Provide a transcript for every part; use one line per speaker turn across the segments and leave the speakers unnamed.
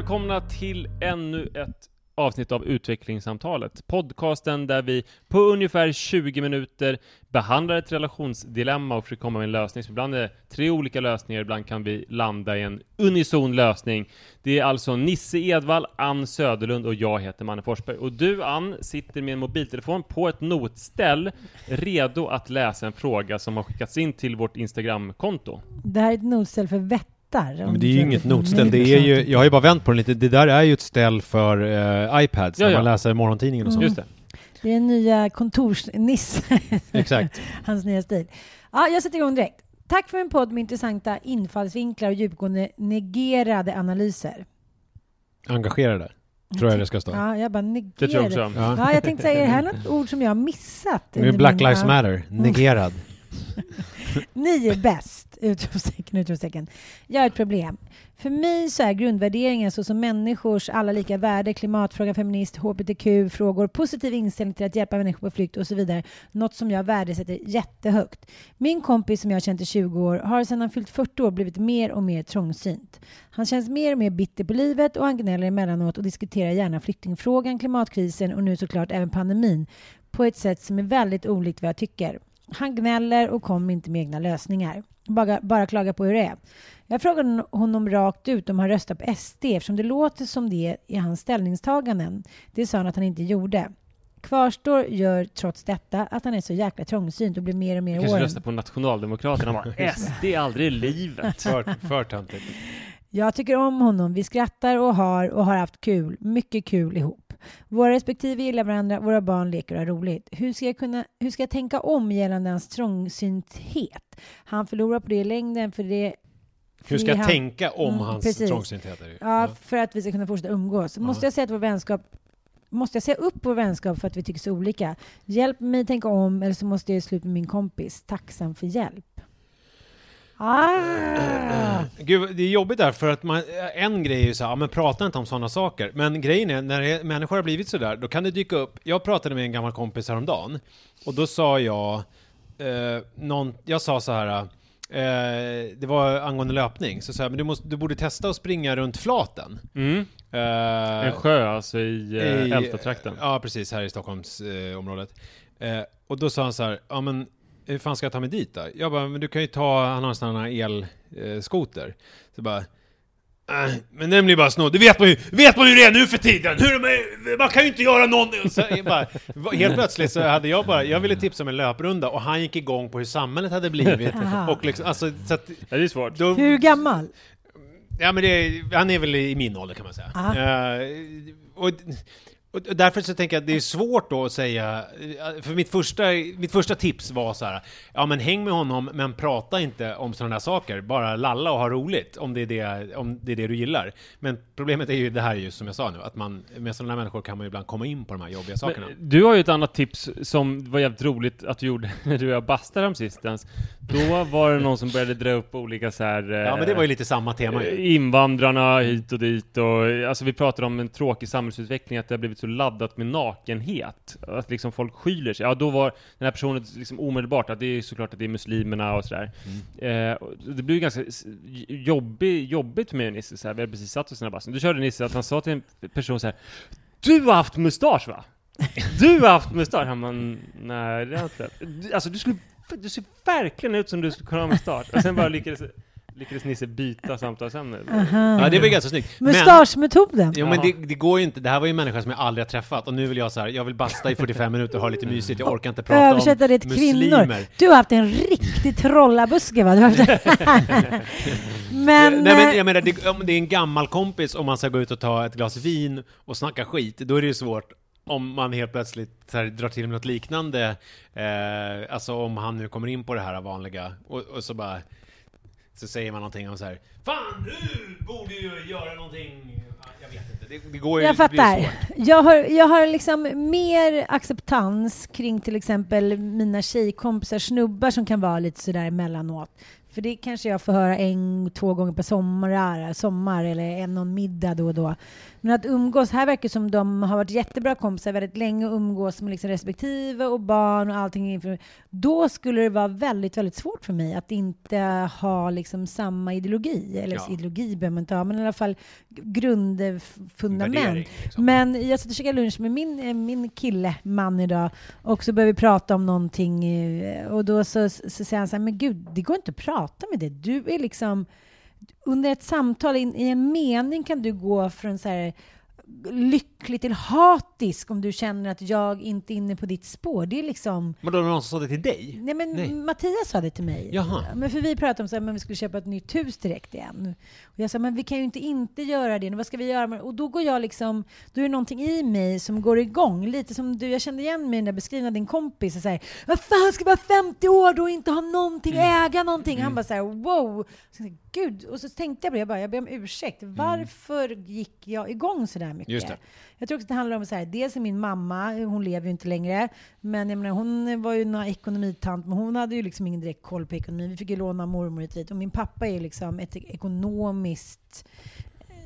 välkomna till ännu ett avsnitt av Utvecklingssamtalet. Podcasten där vi på ungefär 20 minuter behandlar ett relationsdilemma och försöker komma med en lösning. Så ibland är det tre olika lösningar, ibland kan vi landa i en unison lösning. Det är alltså Nisse Edvall, Ann Söderlund och jag heter Manne Forsberg. Och du Ann sitter med en mobiltelefon på ett notställ redo att läsa en fråga som har skickats in till vårt Instagramkonto.
Det här är ett notställ för vett om
Men det är ju inget notställ, det är ju, jag har ju bara vänt på den lite, det där är ju ett ställ för eh, iPads,
Ja,
när
ja.
man läser morgontidningen och sånt.
Just det.
Det är nya kontorsnisse.
Exakt.
Hans nya stil. Ja, jag sätter igång direkt. Tack för en podd med intressanta infallsvinklar och djupgående negerade analyser.
Engagerade, tror jag det ska stå.
Ja, jag bara negerade.
Det tror jag också.
Ja.
Ja, jag tänkte säga, är det här något ord som jag har missat?
Black
min-
Lives. Matter, negerad.
Ni är bäst! Utropstecken, utropstecken. Jag har ett problem. För mig så är grundvärderingar såsom människors alla lika värde, klimatfråga, feminist, hbtq-frågor, positiv inställning till att hjälpa människor på flykt och så vidare. Något som jag värdesätter jättehögt. Min kompis som jag har känt i 20 år har sedan han fyllt 40 år blivit mer och mer trångsynt. Han känns mer och mer bitter på livet och han gnäller emellanåt och diskuterar gärna flyktingfrågan, klimatkrisen och nu såklart även pandemin på ett sätt som är väldigt olikt vad jag tycker. Han gnäller och kommer inte med egna lösningar. Bara, bara klagar på hur det är. Jag frågade honom rakt ut om han röstar på SD eftersom det låter som det i hans ställningstaganden. Det sa han att han inte gjorde. Kvarstår gör trots detta att han är så jäkla trångsynt och blir mer och mer
Jag kanske
åren.
röstar på Nationaldemokraterna och bara SD aldrig i livet.
För, för töntigt.
Jag tycker om honom. Vi skrattar och har och har haft kul. Mycket kul ihop. Våra respektive gillar varandra, våra barn leker och har roligt. Hur ska jag, kunna, hur ska jag tänka om gällande hans trångsynthet? Han förlorar på det i längden för det...
Hur ska jag
han-
tänka om
Mm,
hans
precis.
trångsynthet? ju.
Ja, för att vi ska kunna fortsätta umgås. Måste
Ja.
jag säga att vår vänskap Måste jag säga upp vår vänskap för att vi tycker så olika? Hjälp mig tänka om eller så måste jag göra slut med min kompis. Tacksam för hjälp. Ah!
Gud, det är jobbigt där för att man, en grej är ju så här, ja, men prata inte om sådana saker. Men grejen är, när det, människor har blivit sådär, då kan det dyka upp. Jag pratade med en gammal kompis häromdagen och då sa jag, eh, någon, jag sa så här, eh, det var angående löpning, så sa jag, men du, måste, du borde testa att springa runt Flaten.
Mm.
Eh,
En sjö alltså i, eh, Älvstatrakten.
Ja, precis, här i Stockholmsområdet. Området. eh, och då sa han så här, ja men hur fan ska jag ta mig dit då? Jag bara, men du kan ju ta, han har en sån här elskoter. Eh, så bara, "Äh, men den blir bara snodd. Det vet man ju, vet man ju det nu för tiden! Hur man kan ju inte göra någon... Så bara, helt plötsligt så hade jag bara, jag ville tipsa om en löprunda och han gick igång på hur samhället hade blivit. Och liksom, alltså, så att,
Ja, det är svårt.
då,
Hur gammal?
Ja men det, han är väl i min ålder kan man säga. Eh, och, och därför så tänker jag att det är svårt då att säga, eh, för mitt första, mitt första tips var så här, ja men häng med honom men prata inte om sådana där saker, bara lalla och ha roligt om det är det, om det, är det du gillar. Men problemet är ju det här just som jag sa nu, att man, med sådana här människor kan man ju ibland komma in på de här jobbiga sakerna.
Men, du har ju ett annat tips som var jävligt roligt att du gjorde när du och jag bastade sistens. Då var det någon som började dra upp olika så här...
ja men det var ju lite samma tema ju.
Eh, Invandrarna hit och dit och alltså vi pratar om en tråkig samhällsutveckling, att det har blivit så laddat med nakenhet. Att liksom folk skyller sig. Ja, då var den här personen liksom omedelbart att det är såklart att det är muslimerna och sådär. Eh, och det blev ju ganska jobbig, jobbigt och Nisse, så här. vi hade precis satt oss i den här bassen. Då körde Nisse att han sa till en person så här Du har haft mustasch va? Du har haft mustasch? Han bara, nej det har jag inte. Alltså du skulle, du ser verkligen ut som du skulle kunna ha mustasch. Och sen bara lyckades Lyckades Nisse byta samtalsämne?
Ja, det var ju ganska snyggt.
Mustaschmetoden.
Jo men det, det går ju inte, det här var ju en människa som jag aldrig har träffat och nu vill jag så här, jag vill basta i 45 minuter och ha lite mysigt, jag orkar inte prata
Översätta
om
det till kvinnor. Du har haft en riktig trollabuske va? Du har haft... men,
Nej men
eh,
jag menar, det, om det är en gammal kompis om man ska gå ut och ta ett glas vin och snacka skit, då är det ju svårt om man helt plötsligt så här, drar till med något liknande, eh, alltså om han nu kommer in på det här vanliga, och, och så bara så säger man någonting om så här Fan, du borde ju göra någonting Ja, Jag vet inte, det, det går ju
jag fattar. Jag har, jag har liksom mer acceptans kring till exempel mina tjejkompisar, snubbar som kan vara lite sådär emellanåt. För det kanske jag får höra en, två gånger per sommar, sommar eller en någon middag då och då. Men att umgås, här verkar som de har varit jättebra kompisar väldigt länge och umgås med liksom respektive och barn och allting. Då skulle det vara väldigt, väldigt svårt för mig att inte ha liksom samma ideologi. Eller
Ja.
ideologi behöver man inte ha, men i alla fall grundfundament.
Värdering, liksom.
Men jag satt och käkade lunch med min, eh, min kille, man idag, och så började vi prata om någonting eh, och då så, så säger han så här, men gud, det går inte att prata med det. Du är liksom, under ett samtal, i, i en mening kan du gå från så här lycklig till hatisk om du känner att jag inte är inne på ditt spår. Det är liksom...
Men då var det någon som sa det till dig?
Nej men
Nej.
Mattias sa det till mig.
Jaha.
Men för vi pratade om så här, men vi skulle köpa ett nytt hus direkt igen. Och jag sa, men vi kan ju inte inte göra det. Vad ska vi göra? med-" Och då går jag liksom, då är det någonting i mig som går igång. Lite som du, jag kände igen mig i den där beskrivningen av din kompis. Och så här, vad fan ska vara 50 år då och inte ha någonting,
Mm.
äga någonting? Han bara så här, wow. Så Gud, och så tänkte jag på det, jag bara, jag ber om ursäkt. Varför gick jag igång så där mycket?
Mm. Just det.
Jag tror också att det handlar om så här, dels min mamma, hon lever ju inte längre, men jag menar, hon var ju en ekonomitant, men hon hade ju liksom ingen direkt koll på ekonomin. Vi fick ju låna mormor hit dit. Och min pappa är ju liksom ett ekonomiskt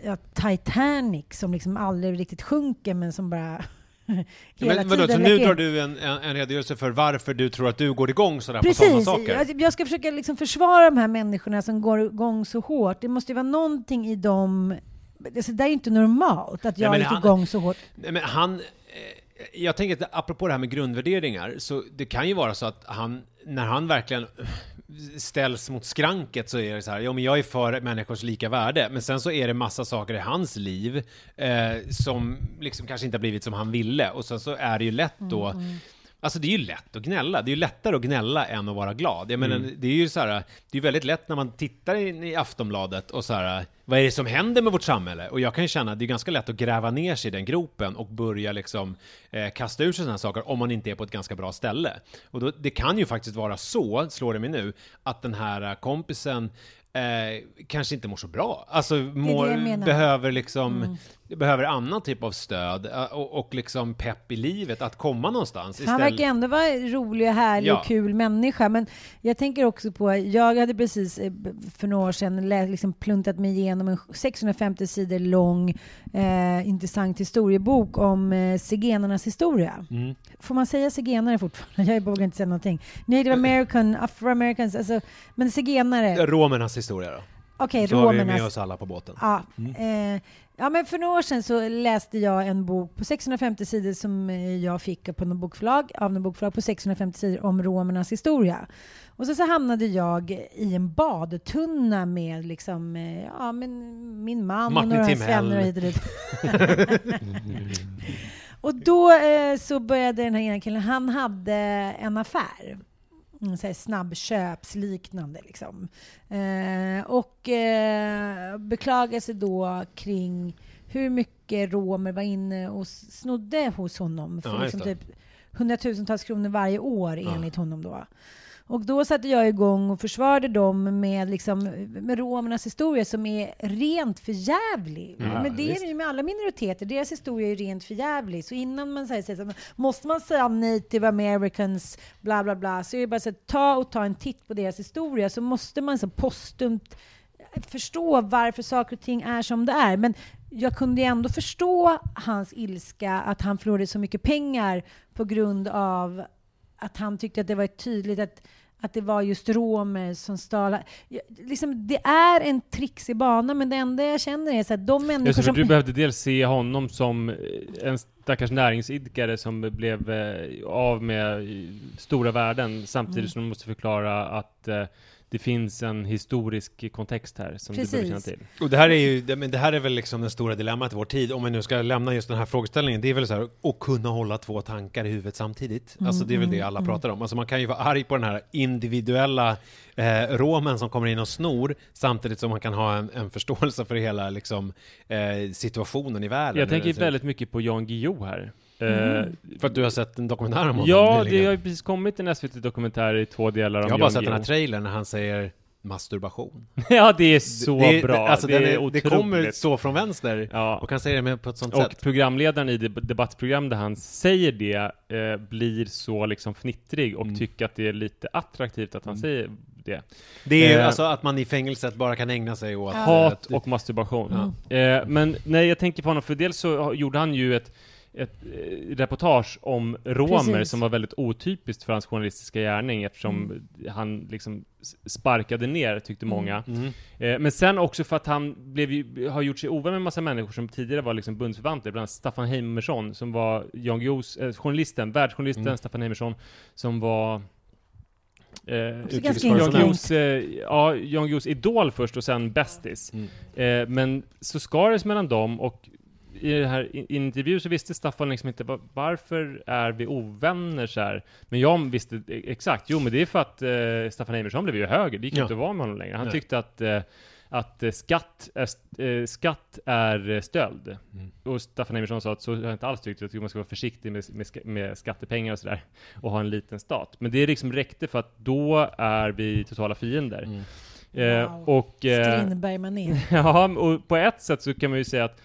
ja, Titanic som liksom aldrig riktigt sjunker, men som bara hela
Men vadå, så nu drar du en, en, en redogörelse för varför du tror att du går igång sådär på sådana
Precis.
saker?
Jag, jag ska försöka liksom försvara de här människorna som går igång så hårt. Det måste ju vara någonting i dem Alltså, det är ju inte normalt att jag
men
gick
han-
igång så hårt.
Nej, men han... eh, Jag tänker att apropå det här med grundvärderingar, så det kan ju vara så att han, när han verkligen ställs mot skranket så är det så här, ja men jag är för människors lika värde, men sen så är det massa saker i hans liv eh, som liksom kanske inte har blivit som han ville, och sen så är det ju lätt då mm. Alltså det är ju lätt att gnälla. Det är ju lättare att gnälla än att vara glad. Jag menar, det är ju så här, det är väldigt lätt när man tittar in i Aftonbladet och så här, vad är det som händer med vårt samhälle? Och jag kan ju känna att det är ganska lätt att gräva ner sig i den gropen och börja liksom eh, kasta ur sig sådana saker om man inte är på ett ganska bra ställe. Och då, det kan ju faktiskt vara så, slår det mig nu, att den här kompisen eh, kanske inte mår så bra. Alltså mår, behöver liksom, behöver annan typ av stöd eh, och, och liksom pepp i livet att komma någonstans.
Han verkar ändå vara en rolig härlig
Ja.
och kul människa. Men jag tänker också på, jag hade precis eh, för några år sedan liksom pluntat mig igenom en 650 sidor lång eh, intressant historiebok om eh, zigenarnas historia.
Mm.
Får man säga zigenare fortfarande? Jag vågar inte säga någonting. Native American, afroamericans, alltså, men zigenare.
Romernas historia då.
Okej,
Så har vi med
romernas.
oss alla på båten.
Ja, eh, ja, men för några år sedan så läste jag en bok på 650 sidor som eh, jag fick på något bokförlag, av något bokförlag på 650 sidor om romernas historia. Och så, så hamnade jag i en badtunna med liksom, eh, ja, men min man
Martin
och några
Timell.
vänner och hit och dit. och då eh, så började den här ena killen, han hade en affär. En så här snabbköpsliknande liksom. Eh, och eh, beklagade sig då kring hur mycket romer var inne och snodde hos honom för
Ja,
liksom typ hundratusentals kronor varje år enligt honom då. Och då satte jag igång och försvarade dem med, liksom, med romernas historia som är rent förjävlig.
Ja,
Men det är ju med alla minoriteter, deras historia är rent förjävlig. Så innan man säger, så här, måste man säga native americans, bla bla bla, så är det bara så att ta och ta en titt på deras historia, så måste man så postumt förstå varför saker och ting är som det är. Men jag kunde ju ändå förstå hans ilska, att han förlorade så mycket pengar på grund av att han tyckte att det var tydligt att, att det var just romer som stal. Liksom, det är en trixig bana, men det enda jag känner är så att de människor
Just
som...
du behövde dels se honom som eh, en stackars näringsidkare som blev eh, av med eh, stora värden samtidigt
Mm.
som du måste förklara att det finns en historisk kontext här som du behöver känna
Precis.
till.
Och det här är ju, det- men det här är väl liksom det stora dilemmat i vår tid, om vi nu ska lämna just den här frågeställningen, det är väl så här, att kunna hålla två tankar i huvudet samtidigt. Alltså det är väl det alla pratar om. Alltså man kan ju vara arg på den här individuella eh, romen som kommer in och snor, samtidigt som man kan ha en, en förståelse för hela liksom, eh, situationen i världen.
Jag tänker väldigt mycket på Jan Guillou här. Eh,
För att du har sett en dokumentär om honom
ja, det
nyligen.
har ju precis kommit en SVT-dokumentär i två delar om
Jag har bara
Jan
sett den här trailern när han säger masturbation.
ja, det är så
det,
bra.
Alltså,
det, är
är,
otroligt.
det kommer så från vänster,
Ja.
och han säger det med på ett sånt
Och
sätt.
programledaren i det debattprogram där han säger det eh, blir så liksom fnittrig och
Mm.
tycker att det är lite attraktivt att han säger det.
Det är
Eh,
alltså att man i fängelset bara kan ägna sig åt...
Hat
eh,
och masturbation. Eh, men när jag tänker på honom, för dels så gjorde han ju ett ett eh, reportage om romer
Precis.
som var väldigt otypiskt för hans journalistiska gärning eftersom han liksom sparkade ner, tyckte många.
Mm.
Eh, men sen också för att han blev ju, har gjort sig ovän med en massa människor som tidigare var liksom bundsförvanter, bland annat Staffan Heimersson som var Jan Guillous, eh, journalisten, världsjournalisten
Mm.
Staffan Heimersson som var Eh, Jan. Guillous, eh, ja, idol först och sen bästis.
Mm.
Eh, men så skars mellan dem och i det här i- i en intervju så visste Staffan liksom inte va- varför är vi ovänner så här. Men jag visste e- exakt, jo men det är för att eh, Staffan Heimersson blev ju höger, det gick
Ja.
inte att vara med honom längre. Han
Nej.
tyckte att eh, att eh, skatt är, eh, skatt är eh, stöld.
Mm.
Och Staffan Heimersson sa att så har jag inte alls tyckt, jag tycker man ska vara försiktig med, med, med skattepengar och sådär, och ha en liten stat. Men det liksom räckte för att då är vi totala fiender.
Mm.
Eh,
Wow.
och, eh,
Strindberg-manér.
Ja, och på ett sätt så kan man ju säga att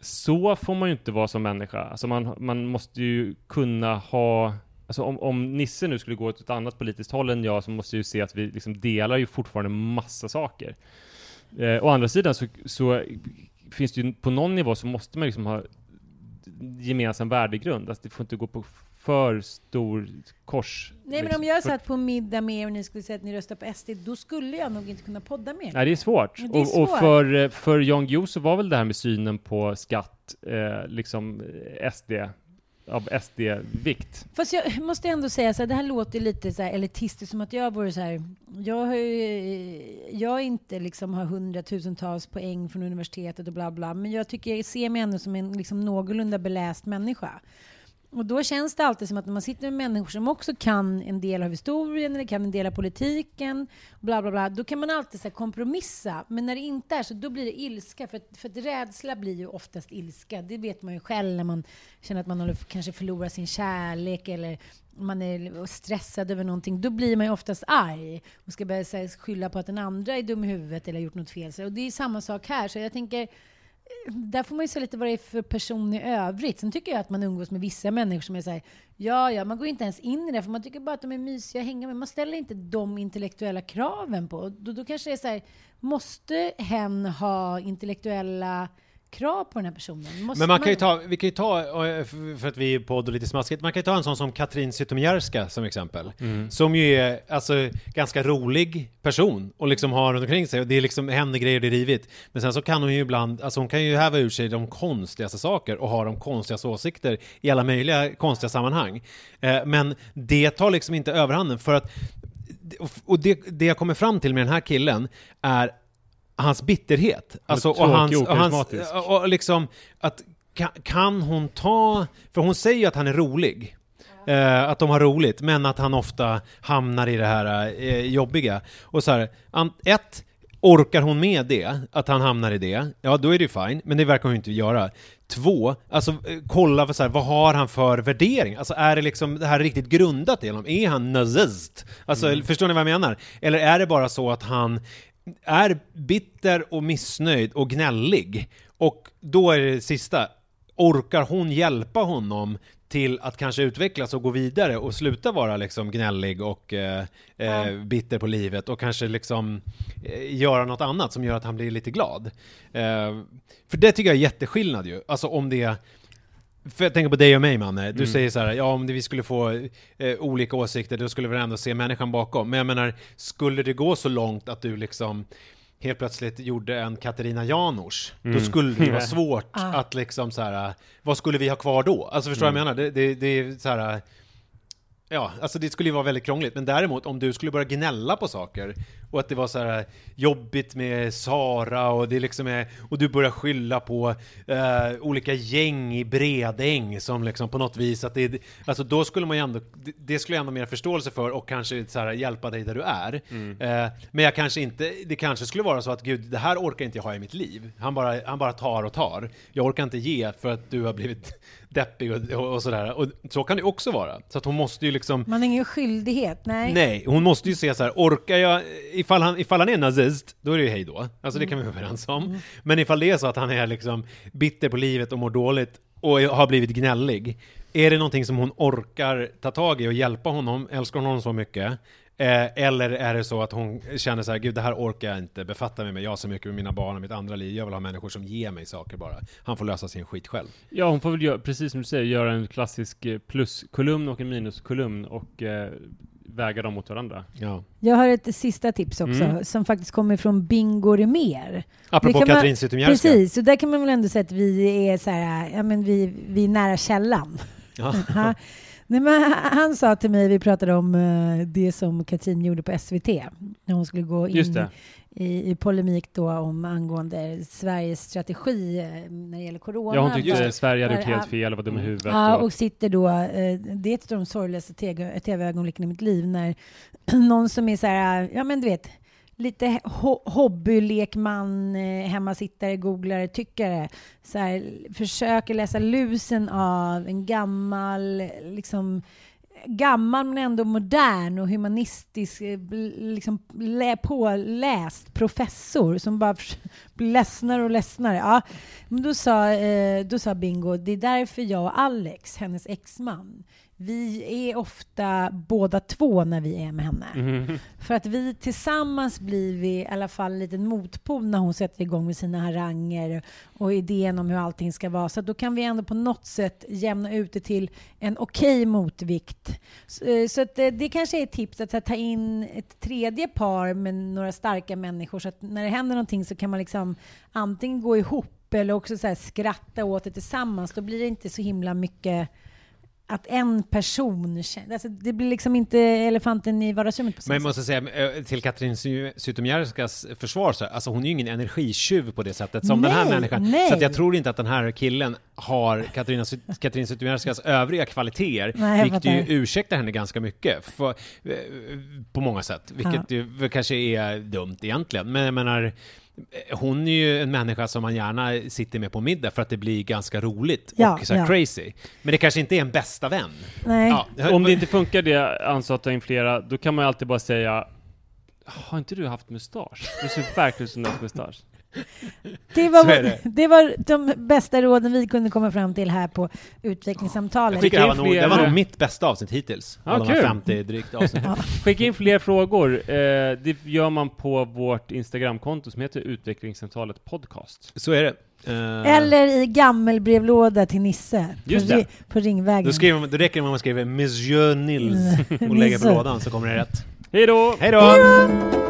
så får man ju inte vara som människa. Alltså man, man måste ju kunna ha Alltså om, om Nisse nu skulle gå åt ett annat politiskt håll än jag så måste jag ju se att vi liksom delar ju fortfarande massa saker. Eh, å andra sidan så, så finns det ju på någon nivå så måste man liksom ha gemensam värdegrund. Alltså det får inte gå på för stor kors.
Nej, men
liksom.
om jag satt på middag med er och ni skulle säga att ni röstar på SD, då skulle jag nog inte kunna podda med er.
Nej, det är svårt.
Det är
och, och
svårt.
för, eh, för Jan Guillou så var väl det här med synen på skatt, eh, liksom eh, SD, av SD-vikt.
Fast jag måste ändå säga så här, det här låter lite så här elitistiskt, som att jag vore så här, jag har ju, jag inte liksom har hundratusentals poäng från universitetet och bla bla, men jag tycker jag ser mig ändå som en liksom någorlunda beläst människa. Och då känns det alltid som att när man sitter med människor som också kan en del av historien eller kan en del av politiken, bla bla bla, då kan man alltid så här kompromissa. Men när det inte är så, då blir det ilska. För att, för att rädsla blir ju oftast ilska. Det vet man ju själv när man känner att man håller, kanske förlorar sin kärlek eller man är stressad över någonting. Då blir man ju oftast arg och ska börja så här, skylla på att den andra är dum i huvudet eller har gjort något fel. Så, och det är samma sak här. Så jag tänker, där får man ju se lite vad det är för person i övrigt. Sen tycker jag att man umgås med vissa människor som är såhär, ja, ja, man går inte ens in i det, för man tycker bara att de är mysiga att hänga med. Man ställer inte de intellektuella kraven på. Då, då kanske det är så här, måste hen ha intellektuella krav på den här personen? Måste
Men man kan ju ta, vi kan ju ta, eh, för att vi är podd och lite smaskigt, man kan ju ta en sån som Katrin Zytomierska som exempel. Som ju är, alltså, ganska rolig person och liksom har runt omkring sig och det är liksom, händer grejer, det är rivigt. Men sen så kan hon ju ibland, alltså hon kan ju häva ur sig de konstigaste saker och ha de konstigaste åsikter i alla möjliga konstiga sammanhang. Eh, Men det tar liksom inte överhanden för att och det, det jag kommer fram till med den här killen är hans bitterhet. Alltså, och hans,
och
hans, och liksom att kan, kan hon ta, för hon säger ju att han är rolig. Eh, att de har roligt, men att han ofta hamnar i det här eh, jobbiga. Och så här, ett, orkar hon med det, att han hamnar i det, ja då är det ju fine, men det verkar hon ju inte göra. Två, alltså eh, kolla för så här, vad har han för värdering? Alltså är det liksom det här riktigt grundat i honom? Är han nazist? Alltså förstår ni vad jag menar? Eller är det bara så att han är bitter och missnöjd och gnällig? Och då är det, det sista, orkar hon hjälpa honom till att kanske utvecklas och gå vidare och sluta vara liksom gnällig och eh, eh, bitter på livet och kanske liksom eh, göra något annat som gör att han blir lite glad. Eh, för det tycker jag är jätteskillnad ju. Alltså om det för jag tänker på dig och mig Manne, du säger så här, ja om vi skulle få eh, olika åsikter då skulle vi ändå se människan bakom. Men jag menar, skulle det gå så långt att du liksom helt plötsligt gjorde en Katarina Janouch, då skulle det vara svårt att liksom så här, vad skulle vi ha kvar då? Alltså förstår du vad jag menar? Det, det, det är så här, Ja, alltså det skulle ju vara väldigt krångligt. Men däremot om du skulle börja gnälla på saker och att det var så här jobbigt med Sara och det liksom är, och du börjar skylla på eh, olika gäng i Bredäng som liksom på något vis att det, alltså då skulle man ju ändå, det- skulle jag ändå mer förståelse för och kanske så här hjälpa dig där du är. Eh, men jag kanske inte, det kanske skulle vara så att gud, det här orkar inte jag ha i mitt liv. Han bara, han bara tar och tar. Jag orkar inte ge för att du har blivit deppig och, och, och sådär. Och så kan det också vara. Så att hon måste ju liksom
Man har ingen skyldighet, nej.
Nej, hon måste ju se så här, orkar jag, ifall han, ifall han är nazist, då är det ju hej då. Alltså det kan vi vara överens om. Men ifall det är så att han är liksom bitter på livet och mår dåligt och har blivit gnällig, är det någonting som hon orkar ta tag i och hjälpa honom? Älskar hon honom så mycket? Eh, eller är det så att hon känner så här, gud det här orkar jag inte befatta mig med, jag har så mycket med mina barn och mitt andra liv, jag vill ha människor som ger mig saker bara. Han får lösa sin skit själv.
Ja, hon får väl göra, precis som du säger, göra en klassisk eh, pluskolumn och en minuskolumn och eh, väga dem mot varandra.
Ja.
Jag har ett sista tips också,
Mm.
som faktiskt kommer från Bingo Rimér.
Apropå Katrin Zytomierska.
Precis, och där kan man väl ändå säga att vi är så här, ja men vi, vi är nära källan.
Ja.
Nej, men han sa till mig, vi pratade om eh, det som Katrin gjorde på SVT, när hon skulle gå in i, i polemik då om angående Sveriges strategi eh, när det gäller corona.
Ja, hon tyckte
Där-
Sverige hade gjort helt fel och var dum i huvudet.
Ja,
och,
och sitter då, eh, det är ett av de sorgligaste tv- tv-ögonblicken i mitt liv, när någon som är så här, ja men du vet, lite ho- hobbylekman, eh, hemmasittare, googlare, tyckare, så här, försöker läsa lusen av en gammal, liksom, gammal men ändå modern och humanistisk, eh, liksom påläst professor som bara blir ledsnare och ledsnare. Ja, men då sa, eh, då sa Bingo, det är därför jag och Alex, hennes exman, vi är ofta båda två när vi är med henne.
Mhm.
För att vi tillsammans blir vi i alla fall en liten motpol när hon sätter igång med sina haranger och idén om hur allting ska vara. Så då kan vi ändå på något sätt jämna ut det till en okej motvikt. Så, eh, så att eh, det kanske är ett tips att så här, ta in ett tredje par med några starka människor så att när det händer någonting så kan man liksom antingen gå ihop eller också så här, skratta åt det tillsammans. Då blir det inte så himla mycket att en person känner... Alltså det blir liksom inte elefanten i vardagsrummet på
Men jag måste säga, eh, till Katrin Zy- Zytomierskas försvar, så, alltså hon är ju ingen energitjuv på det sättet som den här
Nej,
människan.
nej.
Så jag tror inte att den här killen har Katarina, Katrin Zytomierskas övriga kvaliteter,
Nej,
vilket ju ursäktar henne ganska mycket för, eh, på många sätt, vilket ju väl kanske är dumt egentligen. Men jag menar, hon är ju en människa som man gärna sitter med på middag för att det blir ganska roligt
Ja,
och så här
ja.
crazy. Men det kanske inte är en bästa vän.
Nej.
Ja,
Om det inte funkar det, ansvar att ta in flera, då kan man ju alltid bara säga har inte du haft mustasch? Du ser verkligen ut som du har haft mustasch.
Det var,
det.
det. var de bästa råden vi kunde komma fram till här på
Jag
utvecklingssamtalet.
tycker det var, nog, det var nog mitt bästa avsnitt hittills.
Ja,
av de här
kul.
50 drygt avsnitt.
Skicka in fler frågor. Eh, det gör man på vårt Instagramkonto som heter Utvecklingssamtalet Podcast.
Så är det. Eh,
Eller i gammelbrevlåda till Nisse
Just
på,
det.
på Ringvägen.
då, skriver man, då räcker det med att man skriver Monsieur Nils och lägger på lådan så kommer det rätt.
Hej då!
Hej då!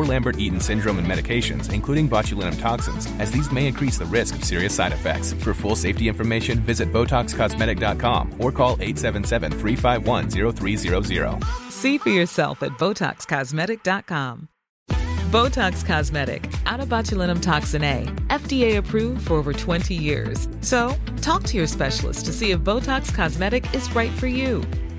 Lambert-Eaton syndrome and medications, including botulinum toxins, as these may increase the risk of serious side effects. For full safety information, visit BotoxCosmetic.com or call 877-351-0300.
See for yourself at BotoxCosmetic.com. Botox Cosmetic, out of botulinum toxin A, FDA approved for over 20 years. So, talk to your specialist to see if Botox Cosmetic is right for you.